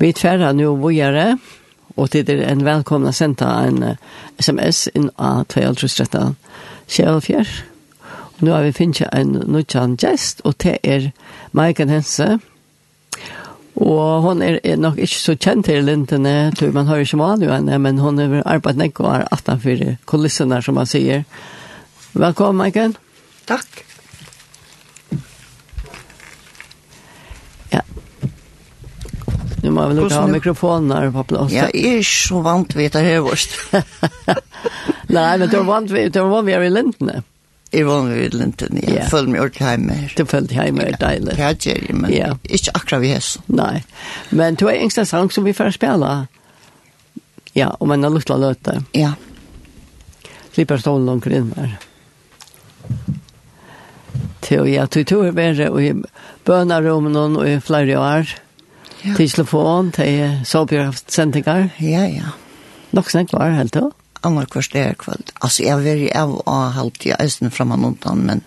Vi tverra nu vågare, og til er en velkomna senda en sms inn av 2313 Kjellfjær. Nå har vi finnet en nødjan gjest, og det er Maiken Hense. Og hon er nok ikke så kjent til lintene, tror man har ikke manu henne, men hon har arbeidt nek og er 18 kulissene, som man sier. Velkommen, Maiken. Takk. Nu må vi nog ha mikrofoner på plass. Ja, jag är så vant ved det her, vårt. Nei, men du er vant vid det var vi i lintene. Jeg var vant ved lintene, ja. Jeg følte meg ordentlig hjemme her. Du følte hjemme er deilig. Ja, det er jeg, men ja. ikke akkurat vi hess. Nei, men du er yngste sang som vi får spille. Ja, og man har lyst til å løte. Ja. Slipper stålen langt inn her. Til, ja, du tror jeg bare, og i bønarommen og i flere år. Ja til telefon, til sovbjørnsendinger. Ja, ja. Nok snakk var helt da? Annar kvart er kvöld. Altså, jeg har vært av og halvt i eisen fram og undan, men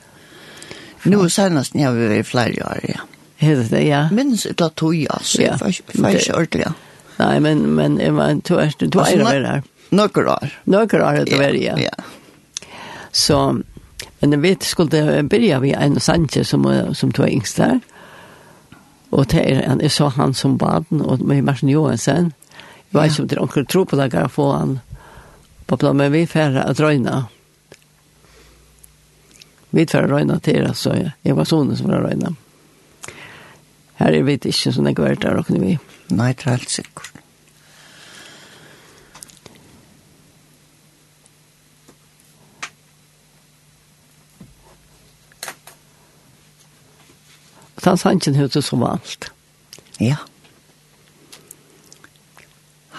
nå senest jeg har vært flere år, ja. Helt det, ja. Minns et la tog, altså. Ja. ikke ordentlig, ja. Nei, men, men jeg var to er to år var her. Nøkker år. Nøkker år det hver, ja. Ja. Så, men jeg vet, skulle det begynne vi en sanje som, som tog yngst der. Ja Og det er en, jeg så han som baden, og med Martin Johansen. Jeg vet ikke om det er onkel tro på det, jeg få han på plan, men vi færre å drøyne. Vi færre drøyne til, altså, jeg, jeg var sånne som var å drøyne. Her er vi ikke sånn jeg var der, og kunne vi. Nei, det er helt sikkert. ta sanchen hur som alt. Ja.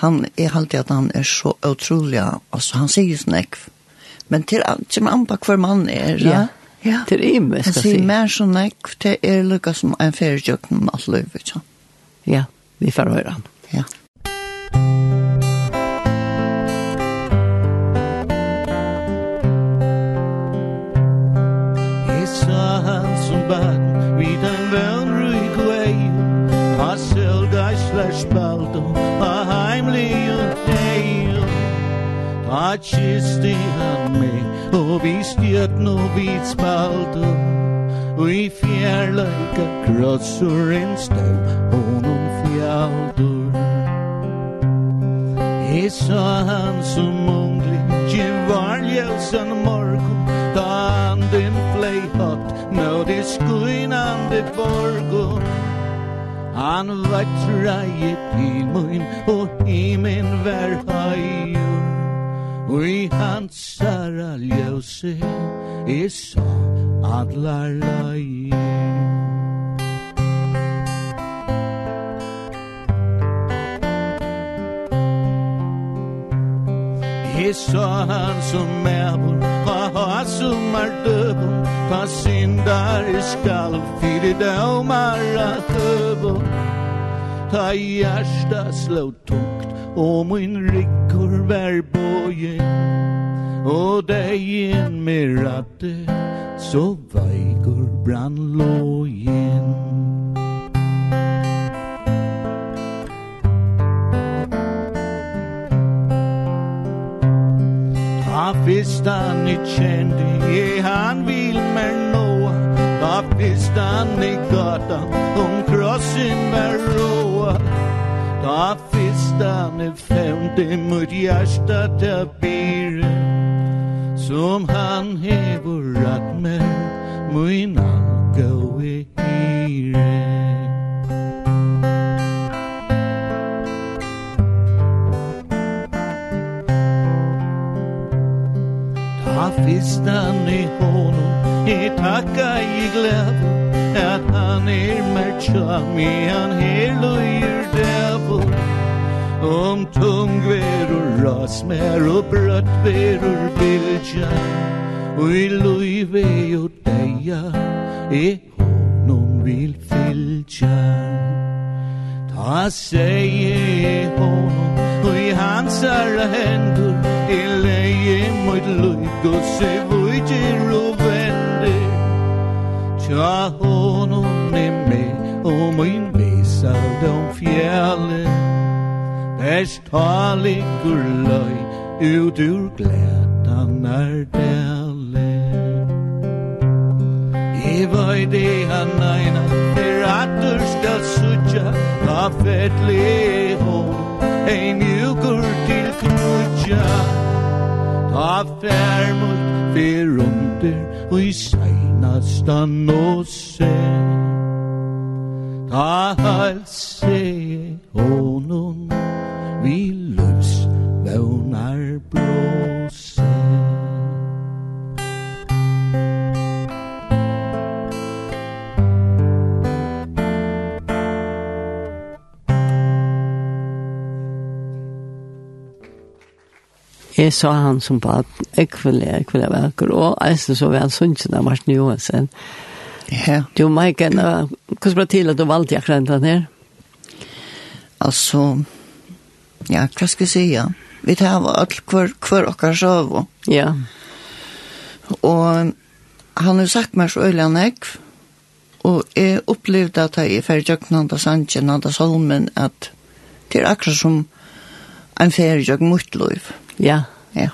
Han er alltid at han er så utrolig, altså han sier ju snäck. Men til, som an på hver mann er, Ja. Ja. til Till det skal mest. Han säger mer så näck till er lika som en färgjukn med vet du. Ja, vi får høre han. Ja. kysste han meg Og vi stjert no vid spalto Og i fjärlöjka krossur en stål Honom fjaldur Jeg sa han som unglig Gevarljelsen morgon Da han din flej hatt Nå det skuinande borgon. Han var trajet i mun Og himen var hajor Og i hans sara ljøse er så adlar lai Jeg så han som er på ha har som er døbo Ta syndar i skall Fyre dømar at døbo Ta hjärsta slå tungt Og min ryggor vær bo loje Og deien med ratte Så veikur brannlojen Ha fyrst han i kjendi Je han vil mer noa Ta fyrst han i gata Om krossen var roa Ta nästan är femte mot hjärsta där blir Som han hevor att med min anka i hyre Ta fistan i honom, i tacka i glädje Att han är med i han är lojal Om tungverur, rasmer og brøttverur bilja Og i loive og deia E honom vil fylja Ta seie honom Og i hans alla hendur E leie mot loik og se vujtir og vender. Tja honom er med Og min visar de fjärlen Erst ta liggur løy Ut ur glætan er dæle I vøy de han eina Er atur skal sutja Ta fettli hon. Ei mjukur til knutja Ta fær fyr under Og i seinasta og sen Ta halse honum vi lus vånar blåse Jeg sa han som på at jeg ville, jeg ville være og jeg synes så vel sunnkjent av Martin Johansen. Ja. Du, Maiken, hvordan ble til at du valgte akkurat den her? Altså, ja, hva skal jeg si? ja. Vi tar alt hver, hver okkar søv. Ja. Og han har sagt meg så øyelig han nekv, og jeg opplevde at jeg er ferdig jøkken han da sannsjen, han da solmen, at det er akkurat som en ferdig jøkken mot liv. Ja. Ja.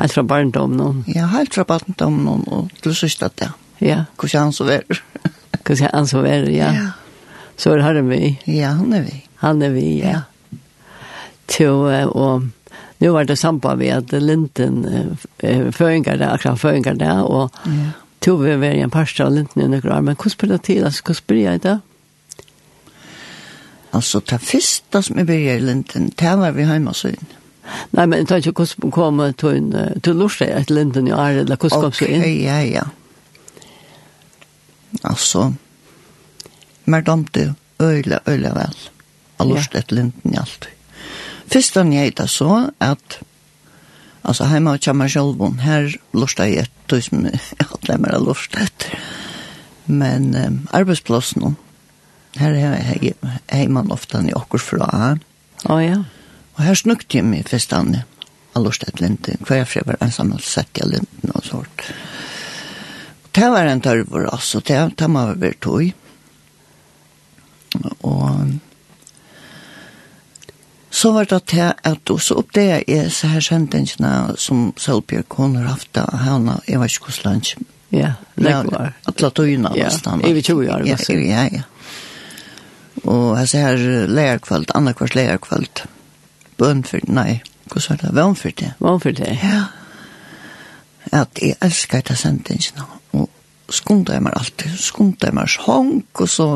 Helt fra barndom nå. Ja, helt fra barndommen, og til sørste at det. Ja. Hvordan han så vær. Hvordan han så vær, ja. ja. Så er han vi. Ja, han er vi. Han er vi, ja. ja til og Nu var det samband vi at Linten uh, føringar det, akkurat føringar det, og ja. tog vi var i en parster av Linten i noen år, men hvordan spør det til? Altså, hvordan spør jeg det? Altså, det første som jeg begynner i Linden, det var vi hjemme hos henne. Nei, men jeg tar ikke hvordan kom til, til Lorsteg etter Linten i år, eller hvordan kom så inn? Ok, ja, ja. Altså, mer domte øyla, øyla vel. Jeg Av Lorsteg etter Linden i alt. Ja Først var jeg da så at altså heima og kjammer sjølvun, her lortet jeg et, du som jeg hadde mer av lortet etter. Men um, arbeidsplassen her er jeg heima ofte i okkur fra. Å oh, ja. Og her snukte jeg meg først an av lortet etter linden, hver jeg var ensam og sett jeg linden og sånt. Det var en tørvor, altså, det, det må være tog. så var det til at, og så oppdager jeg så her sendingene som Sølbjørg hun har haft av henne, jeg vet ikke hvordan lunsj. Ja, lekkvar. Alle tøyene av oss. Ja, jeg vet ikke hvor jeg er. Ja, ja, ja. Og jeg ser her leierkvalt, annakvart leierkvalt. Bønfyrt, nei, hvordan var det? Vønfyrt, ja. Vønfyrt, ja. Ja, at jeg elsker etter sendingene, og skundet jeg meg alltid, skundet jeg meg sånn, og så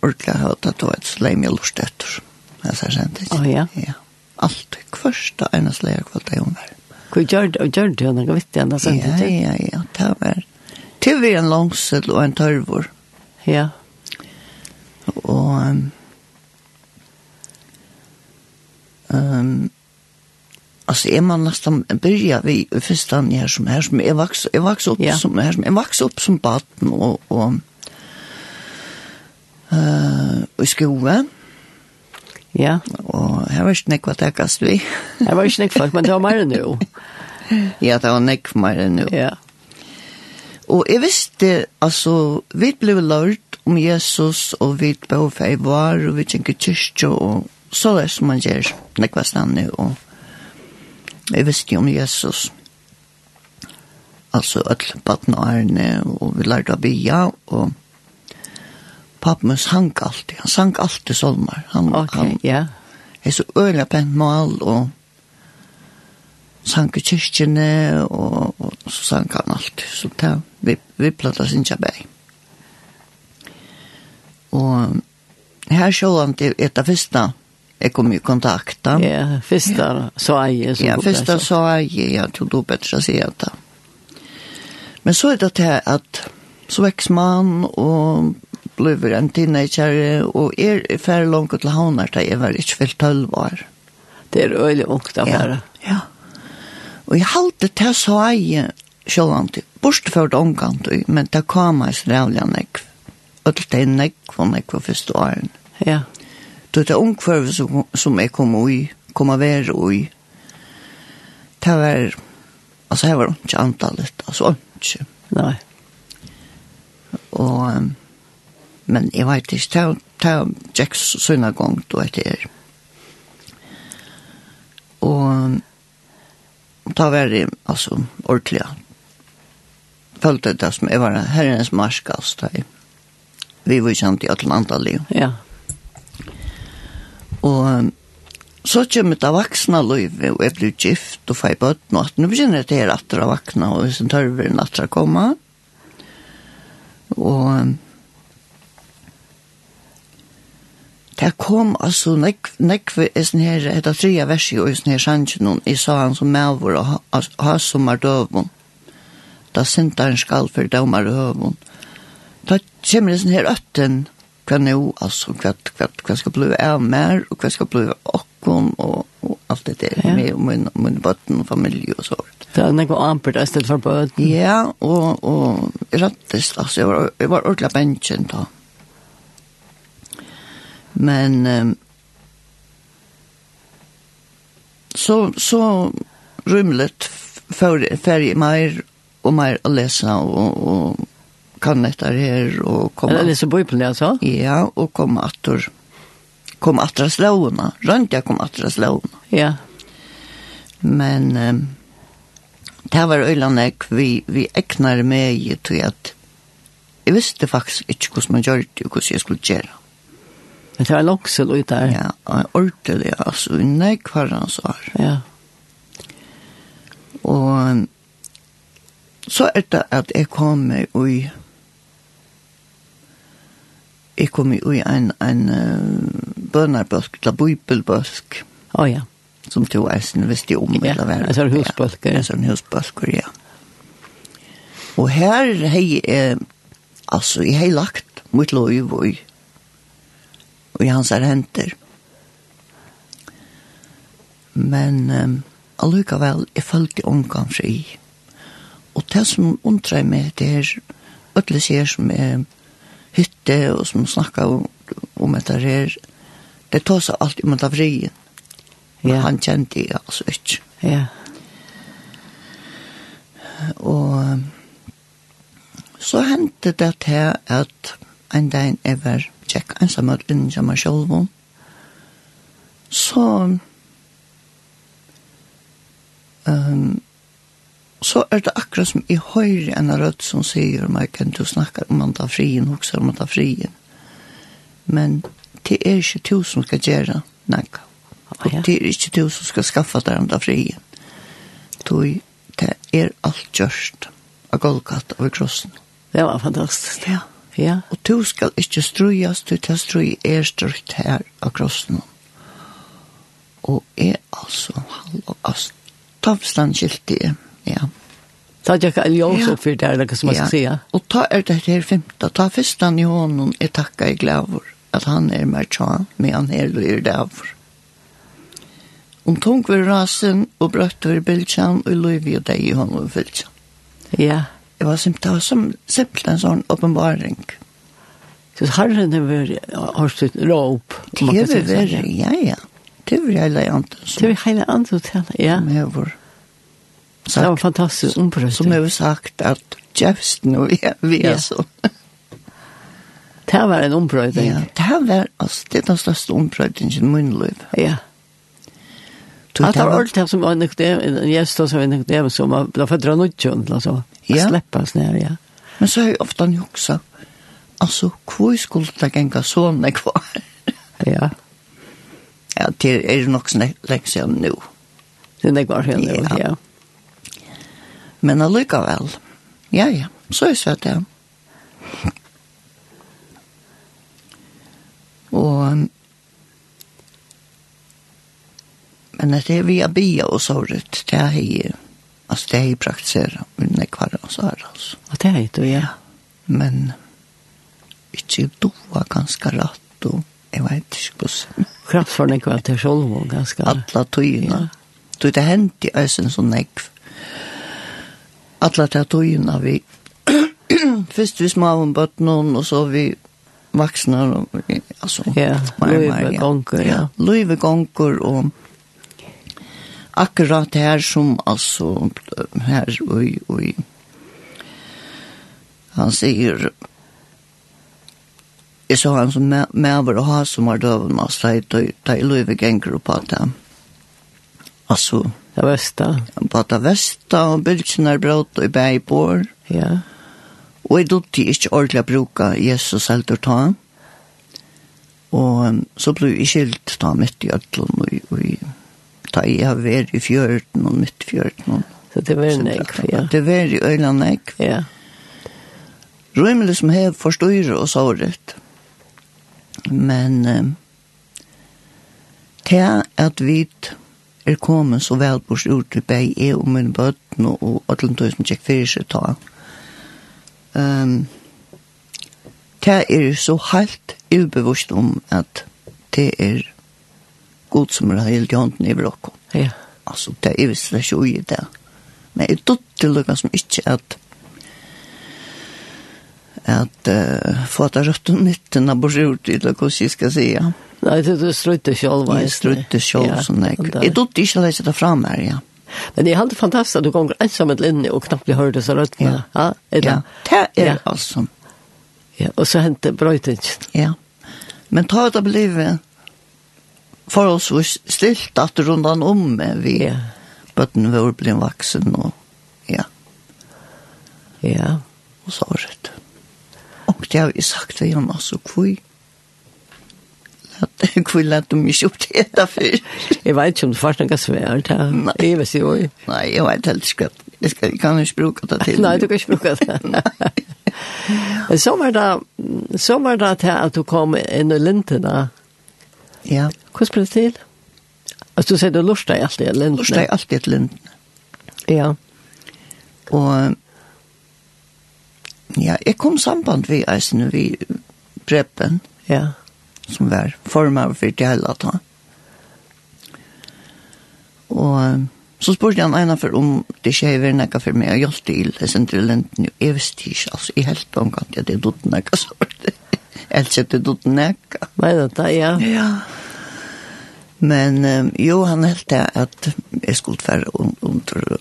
orket jeg at det var et sleim jeg lort etter. Ja Jeg ser sent ikke. Oh, ja? Ja. Alt første ene slære kvalt jeg om her. Hvor gjør det, og gjør det jo noe vittig enda sent ikke? Ja, ja, ja, det var til vi en langsel og en tørvor. Ja. Og um, um, Alltså är man nästan börja vi första när som här som är vax är vax upp ja. som här som är vax upp som barn och och eh uh, i skolan. Ja. Og her var ikke nekva takkast vi. jeg var ikke nekva folk, men det var mer enn jo. ja, det var nekva mer enn nu. Ja. Og jeg visste, altså, vi ble lært om Jesus, og vi ble fei var, og vi kjenker kyrkje, og så er det som man gjør nekva stande, og jeg visste om Jesus. Altså, alle badnarene, og vi lærte å bia, og pappen sang alltid. Han sang alltid solmar. Han, okay, han yeah. er så øyla pent mal og sang i kyrkjene og, og så sang han alltid. Så det, vi, vi plattas ikke bæg. Og her sjå han til et av fyrsta jeg kom i kontakt. Ja, fyrsta sa jeg. Ja, fyrsta sa jeg, ja, til du bedre sier det. Men så er det til at så veks man og blir en teenager og er færre langt til havner da jeg var ikke vel tølv år. Det er øyelig ungt av færre. Ja, ja. Og jeg halte til så jeg sjålant, det omkant, men det kom jeg så rævlig av nekv. Og det er nekv og nekv første åren. Ja. Det er ungkvarve som, som jeg kom ui, kom av være ui. Det var, altså jeg var ikke antallet, altså ikke. Nei. Og... Um, men jeg vet ikke, ta, ta Jacks synagong då etter. Og ta var det, altså, ordentlig. Følte det som jeg var herrens marskast her. Vi var kjent i Atlanta liv. Ja. Og så kommer det vaksna livet, og jeg blir gift og får bøtt og at nå begynner jeg til at det er vakna, og hvis en tørver en at det komma Og Det kom altså nekve i sånn her, et av tria versi og i sånn her sannsjen, i sa han som medvor og ha som er døvun. Da sinta han skal for dømar døvun. Da kommer det sånn her øtten, hva nå, altså, hva, hva, hva skal bli av mer, og hva skal bli av okkom, og, og alt det der, ja. med min, min bøtten og familie og så. Det er nekve anpert i stedet for bøtten. Ja, og, og rettest, altså, jeg var, jeg var ordentlig bensjen da. Mm Men um, så, så rymlet färg mer och mer att läsa och, och kan detta här och komma. Eller läsa bibeln alltså? Ja, och komma atter kom attra slåna. Rönt jag kom attra slåna. Ja. Men um, det var öjlanek vi, vi ägnar mig till att jag visste faktiskt inte hur man gör det och hur jag skulle göra. Men det var loksel ut der. Ja, og ordentlig, altså, nei kvarens år. Ja. Og så er det at jeg kom med i jeg kom i en, en uh, bønarbøsk, eller bøybelbøsk. Å oh, ja. Som to eisen visste om, ja. eller hva. Ja, en sånn husbøsker. Ja, en sånn husbøsker, ja. Og her hei, jeg, altså, jeg hei lagt mot lov i og i hans henter. Men um, allikevel, jeg følte omgang fri. Og det som undrer meg, det er ødelig sier som er hytte og som snakker om, om dette her, det tar seg alt om det vrien. Men ja. han kjente jeg altså ikke. Ja. Og så hendte det til at en dag jeg var tjekk ensamhet inn til meg selv. Så, um, så er det akkurat som i høyre enn rødt som sier, man kan du snakke om man tar frien, hokser om man tar frien. Men det er ikke du som skal gjøre noe. Og det er ikke du som skal skaffe deg om tar frien. Toi, det er alt gjørst av Golgata og i krossen. Det var fantastisk. Ja. Ja. Og du skal ikke strøyas, du til strøy er strøyt her av krossen. Og er altså hallo, halv av stavstandskiltige, ja. Ta jeg ikke alle jobs opp for det er noe som man skal si, ja. Og ta er det her femte, ta festan i hånden, jeg takkar i glavor, at han er mer tja, men han er det er davor. Om tung var rasen, og brøtt var bildtjan, og løyvi og deg i hånden var bildtjan. Ja det var som det var som, simpelt en sånn åpenbaring. Så herren har vært, har stått råp? Det har vært, ja, ja. Det er hele andre. Det var hele andre til, ja. Som jeg var sagt. Det var fantastisk ombrøst. Som jeg har sagt at Jefferson og vi, vi er så. Det var en ombrøyding. Ja, det var, altså, det er den største ombrøydingen i min liv. Ja, ja. Att det var allt det som var nykt det, en gäst som var nykt det, som var då för dra nutjon, alltså. Ja. Släppas ner, ja. Men så är ofta ni också. altså, hvor skulle det gänga så när kvar? ja. Ja, det är nog snäck sedan nu. Det är det kvar sedan nu, ja. Men allikevel, ja, ja, så er det det. Og Men det er via bia och såret, det er ju, altså det er ju praktisera, men det är kvar er det, altså. Och det är ju det, ja. Men, ikke du var ganske rett, og jeg vet inte hur det är. Kraftfaren är kvar till själv ganska. Alla tøyina. Du, det hent i ösen som nekv. Alla de tygerna vi, først vi smaven bort någon og så vi vaksna, alltså, ja, Løyve Gonkur, ja. Løyve Gonkur och akkurat her som altså her oi oi han sier jeg så han som med og ha som var døven og sleit da ta i løyve ganger på at han altså det vesta. på at det vesta og bylsen er brått og i bæibår ja. Og jeg dotte ikke ordentlig å bruke Jesus selv til å ta. Og så ble jeg skilt da midt i ødlom og i ta i av er i fjörden og mitt fjörden. Så det var en ekv, ja. Det var i øyland ekv. Ja. Røymelig som hev forstøyre og såret. Men eh, til at vi er kommet så vel på stort til beg er og min bøtten og Atlantøysen tjekk fyrir seg ta. Um, det er så helt ubevust om at det er god som er helt i hånden i bråk. Ja. Altså, det er visst det er ikke ui det. Men jeg tog til lukka som ikke at at uh, få at rødt og nytten av borgjort i det, hva jeg skal si, ja. Nei, det er strutte selv. Jeg strutte sjolv, sånn jeg. Jeg tog ikke å lese det fram her, ja. Men det er helt fantastisk at du kommer ensam et linje og knappt blir hørt så rött. Ja, ja, ja. det er ja. altså. Ja, og så hände brøytingen. Ja, men ta det blev forholdsvis stilt at rundan om med vi bøtten vi ble vaksen og ja. Ja, og så var det. Og det har vi sagt til han, altså, hvor Hvor lett vil at du mye opp til etter før. Jeg vet ikke om du får noe svært her. Nei. Jeg vet jo. Nei, jeg vet helt ikke. Jeg, skal, jeg kan ikke bruke det til. Nei, du kan ikke bruke det. Nei. Så var det, så var det til at du kom inn i lintene. Ja Ja. Hvordan ble det til? Altså, du sier du lortet deg alltid i lindene? Lortet i alltid i lindene. Ja. Og, ja, jeg kom samband vi eisen vi breppen. Ja. Som var formet for det hele tatt. Og så spurte han ena for om det ikke er vært noe for meg å hjelpe til. Jeg sendte til lenten, jeg visste ikke, altså, jeg helt omkant, ja, det er dutt noe sånt ellers etter dutt nek. Nei, det, er, ja. Ja. Men um, jo, han helt det at jeg skulle være under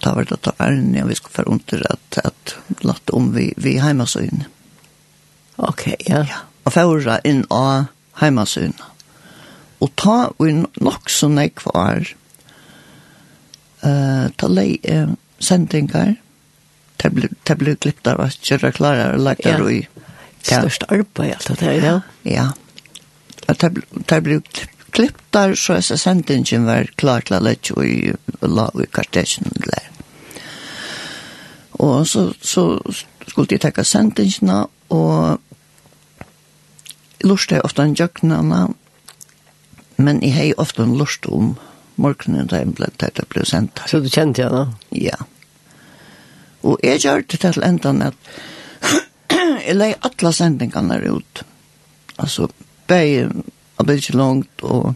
ta vart att ta ärn jag vi skulle för under att att låta om vi vi hemmasyn. Okej, okay, ja. ja. Och förra in a hemmasyn. Och ta in nok så nek var. Eh uh, ta lei uh, sendingar. Det blir det blir klippt där vad köra klara och lägga ja. i størst arbeid alt det her, ja. Ja. Og det ble klippt der, så jeg sendte ikke var klar til å lette i la i kartesjen der. Og så, så skulle de takke sendingene, og lurte jeg ofte en jøknene, men jeg har ofte en lurt om morgenen da jeg ble, da jeg ble sendt. Så du kjente henne? Ja. Og jeg gjør det til enden at jeg leie alle sendingene ut. Altså, bare av bildet langt og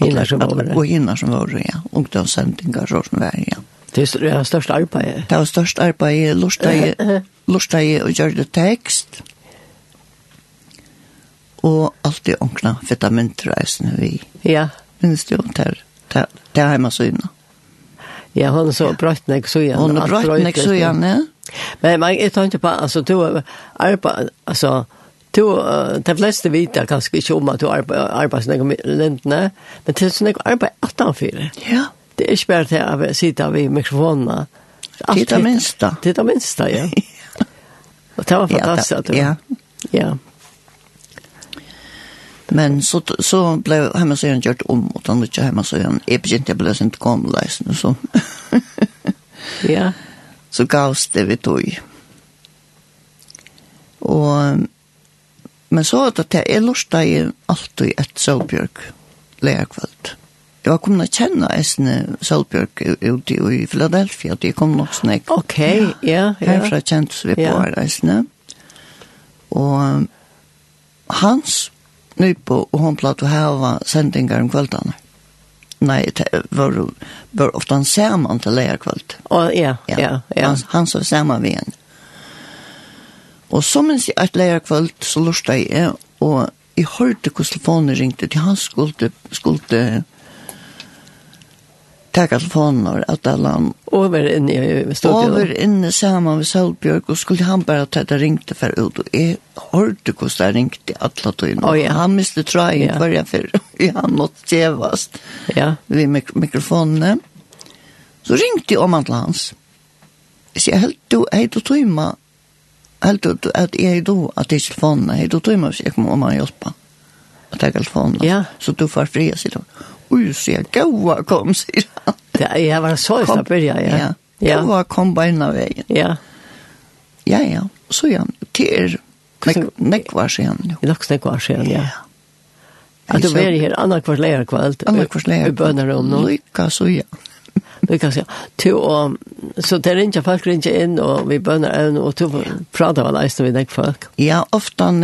Hinnar som var det. Og hinnar som var det, ja. Ungdomssendinger, så som var, ja. Det er var størst arbeid. Det var størst arbeid. Lortet jeg og gjør det tekst. Og alltid åkna fitta myntre vi. Ja. Minns du om det her? Det er hjemme synet. Ja, hon så brøtt nek så igjen. Hon brøtt nek så igjen, ja. Men man, jeg tar ikke på, altså, du arbeid, altså, du, de fleste vita kanskje ikke om at du arbeid nek om lentene, men til sånn nek arbeid 18-4. Ja. Det er ikke bare til å sitte ved mikrofonene. Til det minste. Til det minste, ja. Og det var fantastisk. du. ja. Ja. Men så, så blev hemmasöjan gjort om och den lyckade hemmasöjan. Jag begynte jag blev inte komläsen. Så. ja. Så gavs det vi tog. Og, men så att det at jeg lortet i alt i et Solbjørg legerkvöld. Jeg var kommet å kjenne Esne ute i Philadelphia, de kom nok snakk. Ok, ja, ja. Herfra kjentes vi på her Esne. Og hans Nypo, og hon platt å hava sendingar om kveldene. Nei, det var, var ofte han saman til leierkvöld. Å, ja, ja, ja. Han, han så saman vi henne. Og så minns jeg at leierkvöld, så lurte jeg, og jeg hørte hvordan telefonen ringte til han skulle, skulle tacka telefoner att alla över in i studion. Över in samman med Solbjörk och skulle han bara ta det ringte för ut och är hörde hur det ringte alla då inne. Oh, ja. Han måste try i början för han måste jävast. Ja. Vi mik mikrofonen. Så ringte om att hans. Så jag höll du hej då timma. Helt ut att jag då att det telefonen hej då timma så jag kommer om han hjälpa. Att ta telefonen. Ja. Så du får fria sig då ui, sier jeg, gaua kom, sier han. Ja, jeg var så i stedet byrja, ja. ja. Gaua kom beina veien. Ja. Ja, ja, så ja, til nek, nekvar siden. Jo. I dags nekvar siden, ja. ja. At du var her annan kvart leir kvalt. Annan kvart leir. I bønerom nå. Lykka så ja. Lykka så ja. Tu og, så det ringer folk ringer inn og vi bøner øvn og tu prater vel eisen vi nek folk. Ja, oftan,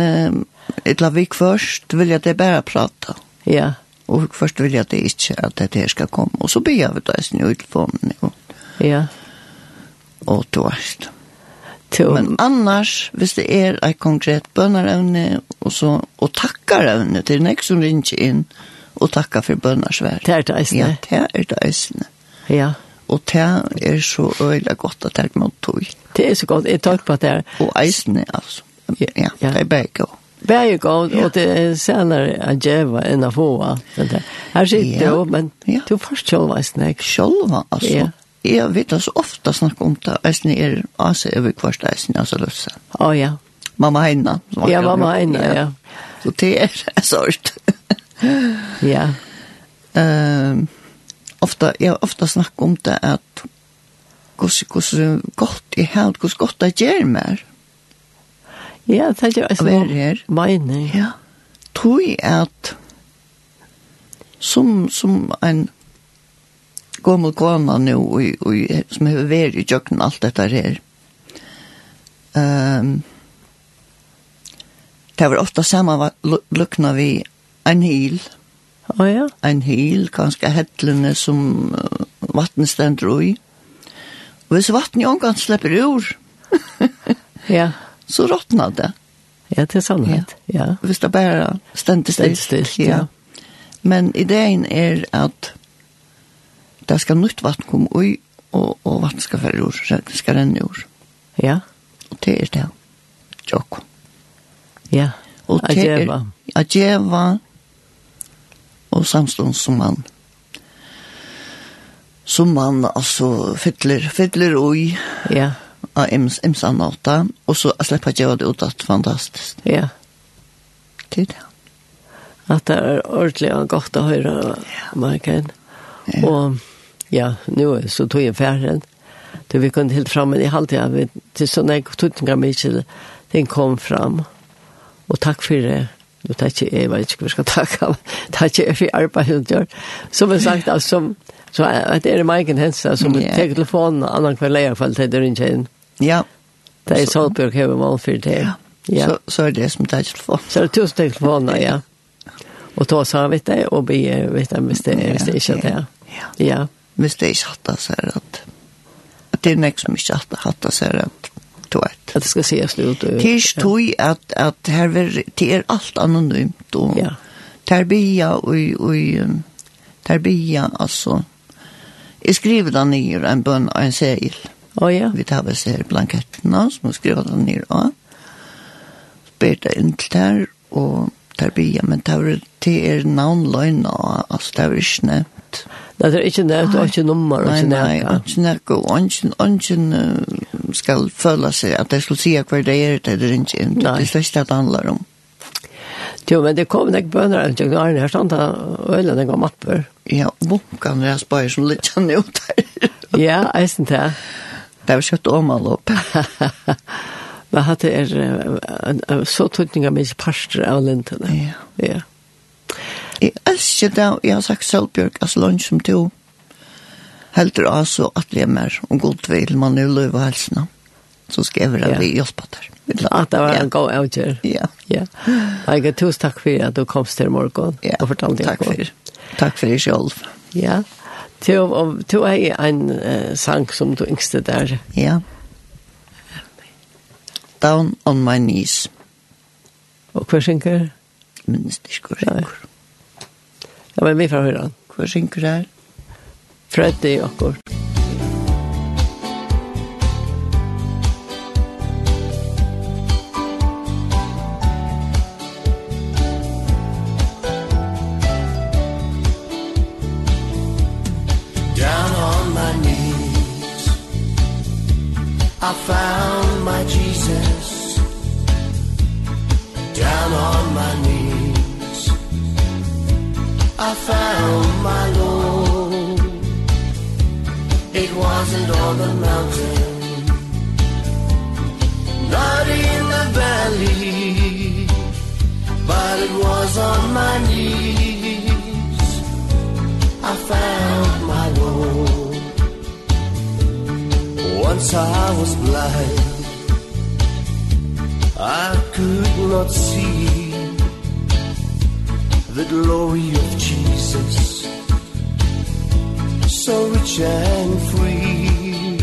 etla vi først vil jeg det bare prata. Ja og først vil jeg det ikke at det her skal komme, og så blir jeg det nesten i telefonen, jo. Ja. Og du vet. Men annars, hvis det er et konkret bønnerevne, og, så, og takkarevne til nek som ringer inn, og takkar for bønnersvær. Det er det eisne. Ja, det er det eisne. Ja. Og det er så øyla godt at det er mot tog. Det er så godt, jeg tar på det. Og eisne, altså. Ja, ja. det er begge også. Very god och det är senare att geva än att få. Här sitter ja. jag, men ja. du får själva är snäck. Själva alltså. Ja. Jag vet alltså ofta snacka om det. Äsne er, alltså över kvart äsne alltså lösa. Ja, ja. Mamma Heina. Ja, mamma Heina, ja. Så det är sort. ja. Ehm ofta jag ofta snackar om det att hur hur gott i helt hur gott det ger mer. Ja, det er jo altså her. Meine. Ja. Tui at som, som en gommel kona nu, og, og, som har vært i jøkken alt dette her. Um, det var ofte sammenlukna vi en hil. Å oh, ja. En hil, kanskje hettlene som vattnet stender i. Og hvis vattnet omgang slipper ur, ja så råttnar det. Ja, det är sannhet. Ja. ja. Hvis det bara ständigt stilt. stilt ja. ja. Men idén är att det ska nytt vatten komma oj och, och vatten ska färre ur, så det ska renna ur. Ja. Och det är det. Tjock. Ja, och det är att geva och samstånd som man som man alltså fyller, fyller oj. Ja av ims, imsan alta, og så slipper jeg det ut at fantastisk. Ja. Det er det. At det er ordentlig og godt å høre, ja. Marken. Ja. Og ja, nå så tog jeg ferden. Du, vi kunne helt fram, men i halvtiden, vi, til sånn jeg tog den mye, den kom fram. Og takk for det. Du tar ikke, jeg vet ikke hva jeg skal takke, men takk ikke for arbeidet hun gjør. Som jeg sagt, altså, som, Så er det er Maiken Hensa som yeah. tar telefonen annen kväll i alla fall till dörren tjejen. Ja. Det er Saltbjørk hever mål for det. Ja. ja. Så, så er det som tar telefon. Så er det tusen telefoner, ja. Og ta seg vidt det, og be vet det, hvis det, hvis det ikke er det. Ja. ja. Hvis det ikke hatt det, så er det at det er nek som ikke hatt det, hatt det, så er det to et. At det skal se slut ut. Det er ikke tog at, at her er, det er alt anonymt, og ja. terbia og, og terbia, altså, jeg skriver da nye en bønn og en segel. Ja Oh, ja. Vi tar vel seg blankettene, som må skriver den ned av. Spør det inn til der, og der blir men det er, det er navnløgn, altså det er ikke nevnt. Nei, det er ikke nevnt, og ikke nummer, og ikke nevnt. Nei, ikke nevnt, og ikke nevnt, skal føle seg at jeg skulle si hva det er, det er ikke nevnt, det er slett det handler om. Jo, men det kom ikke bønner, jeg tenkte, Arne, her stand han, øyne gav mapper. Ja, bunkene jeg spør som litt kjenner ut her. ja, eisen til. Ja. Det var kjøtt om åmål opp. Men hatt det er så tøtninga mye parster av lintene. Ja. Ja. Jeg elsker det, jeg har sagt Sølbjørk, altså lunch som to. Heldur altså at vi er mer, om god vil man er løy og helsene. Så skal jeg være vi hjelpe der. At det var en god avgjør. Ja. Ja. Jeg er tusen takk for at du kom til morgen. Ja, og fortalte takk for. Takk for deg selv. Ja. Du, du er en uh, sang som du yngste der. Ja. Down on my knees. Og hva synker? Minnes det ikke hva synker. Ja, men vi får høre han. Hva synker her? Freddy akkurat. so rich and free.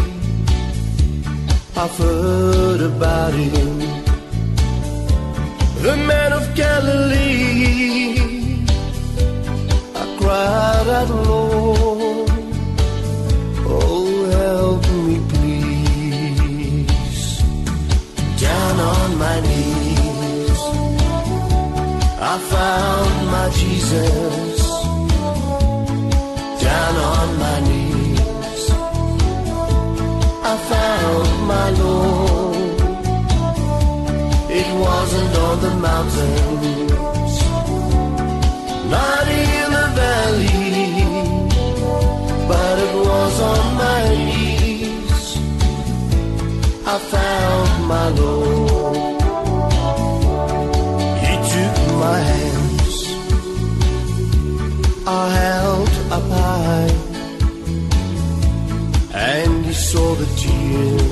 I've heard about him. The man of Galilee. I cried out Lord Oh help me please. Down on my knees I found my Jesus. Down on alone. It wasn't on the mountains Not in the valley But it was on my knees. I found my Lord. He took my hands. I held up high And he saw the tears.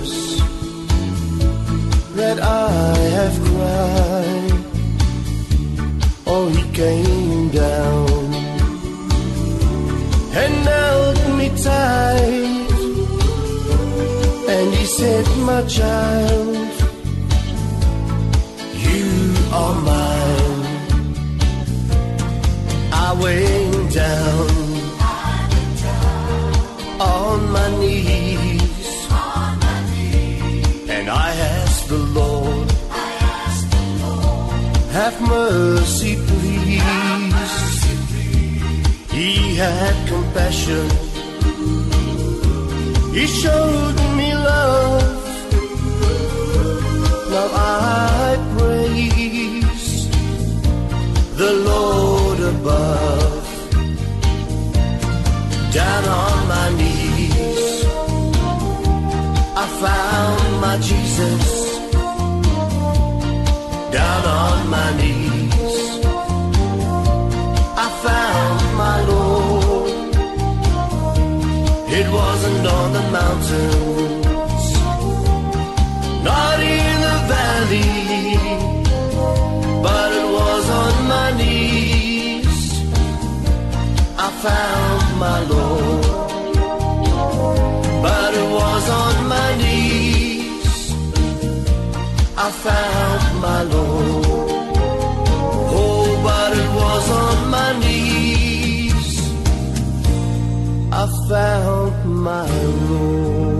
my child. You are mine. I went down On my knees. And I asked the Lord Have mercy please. He had compassion. He showed me love. found my Lord. But it was on my knees I found my Lord. Oh, but it was on my knees I found my Lord.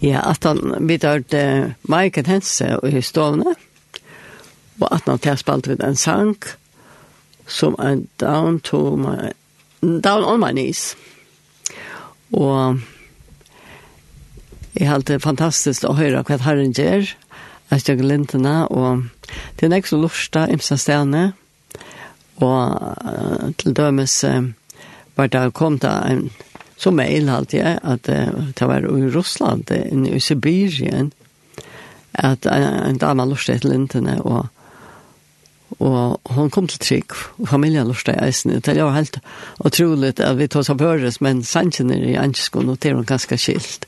Ja, at han vidart uh, Michael Hense i stovne, og at han tilspalt vid en sang som er down to my, down on my knees. Og jeg halte fantastisk å høre hva herren gjør, jeg stjøk lintene, og det er ikke så lorsta imsa stedene, og til dømes var det kom da en Så halt jeg at det var i Russland, i Sibirien, at en dame lurte til lintene, og, og hun kom til trygg, og familien lortet i eisen. Det var helt utroligt at vi tog seg høres, men sannsyn er i anskånd, og det er hun ganske skilt.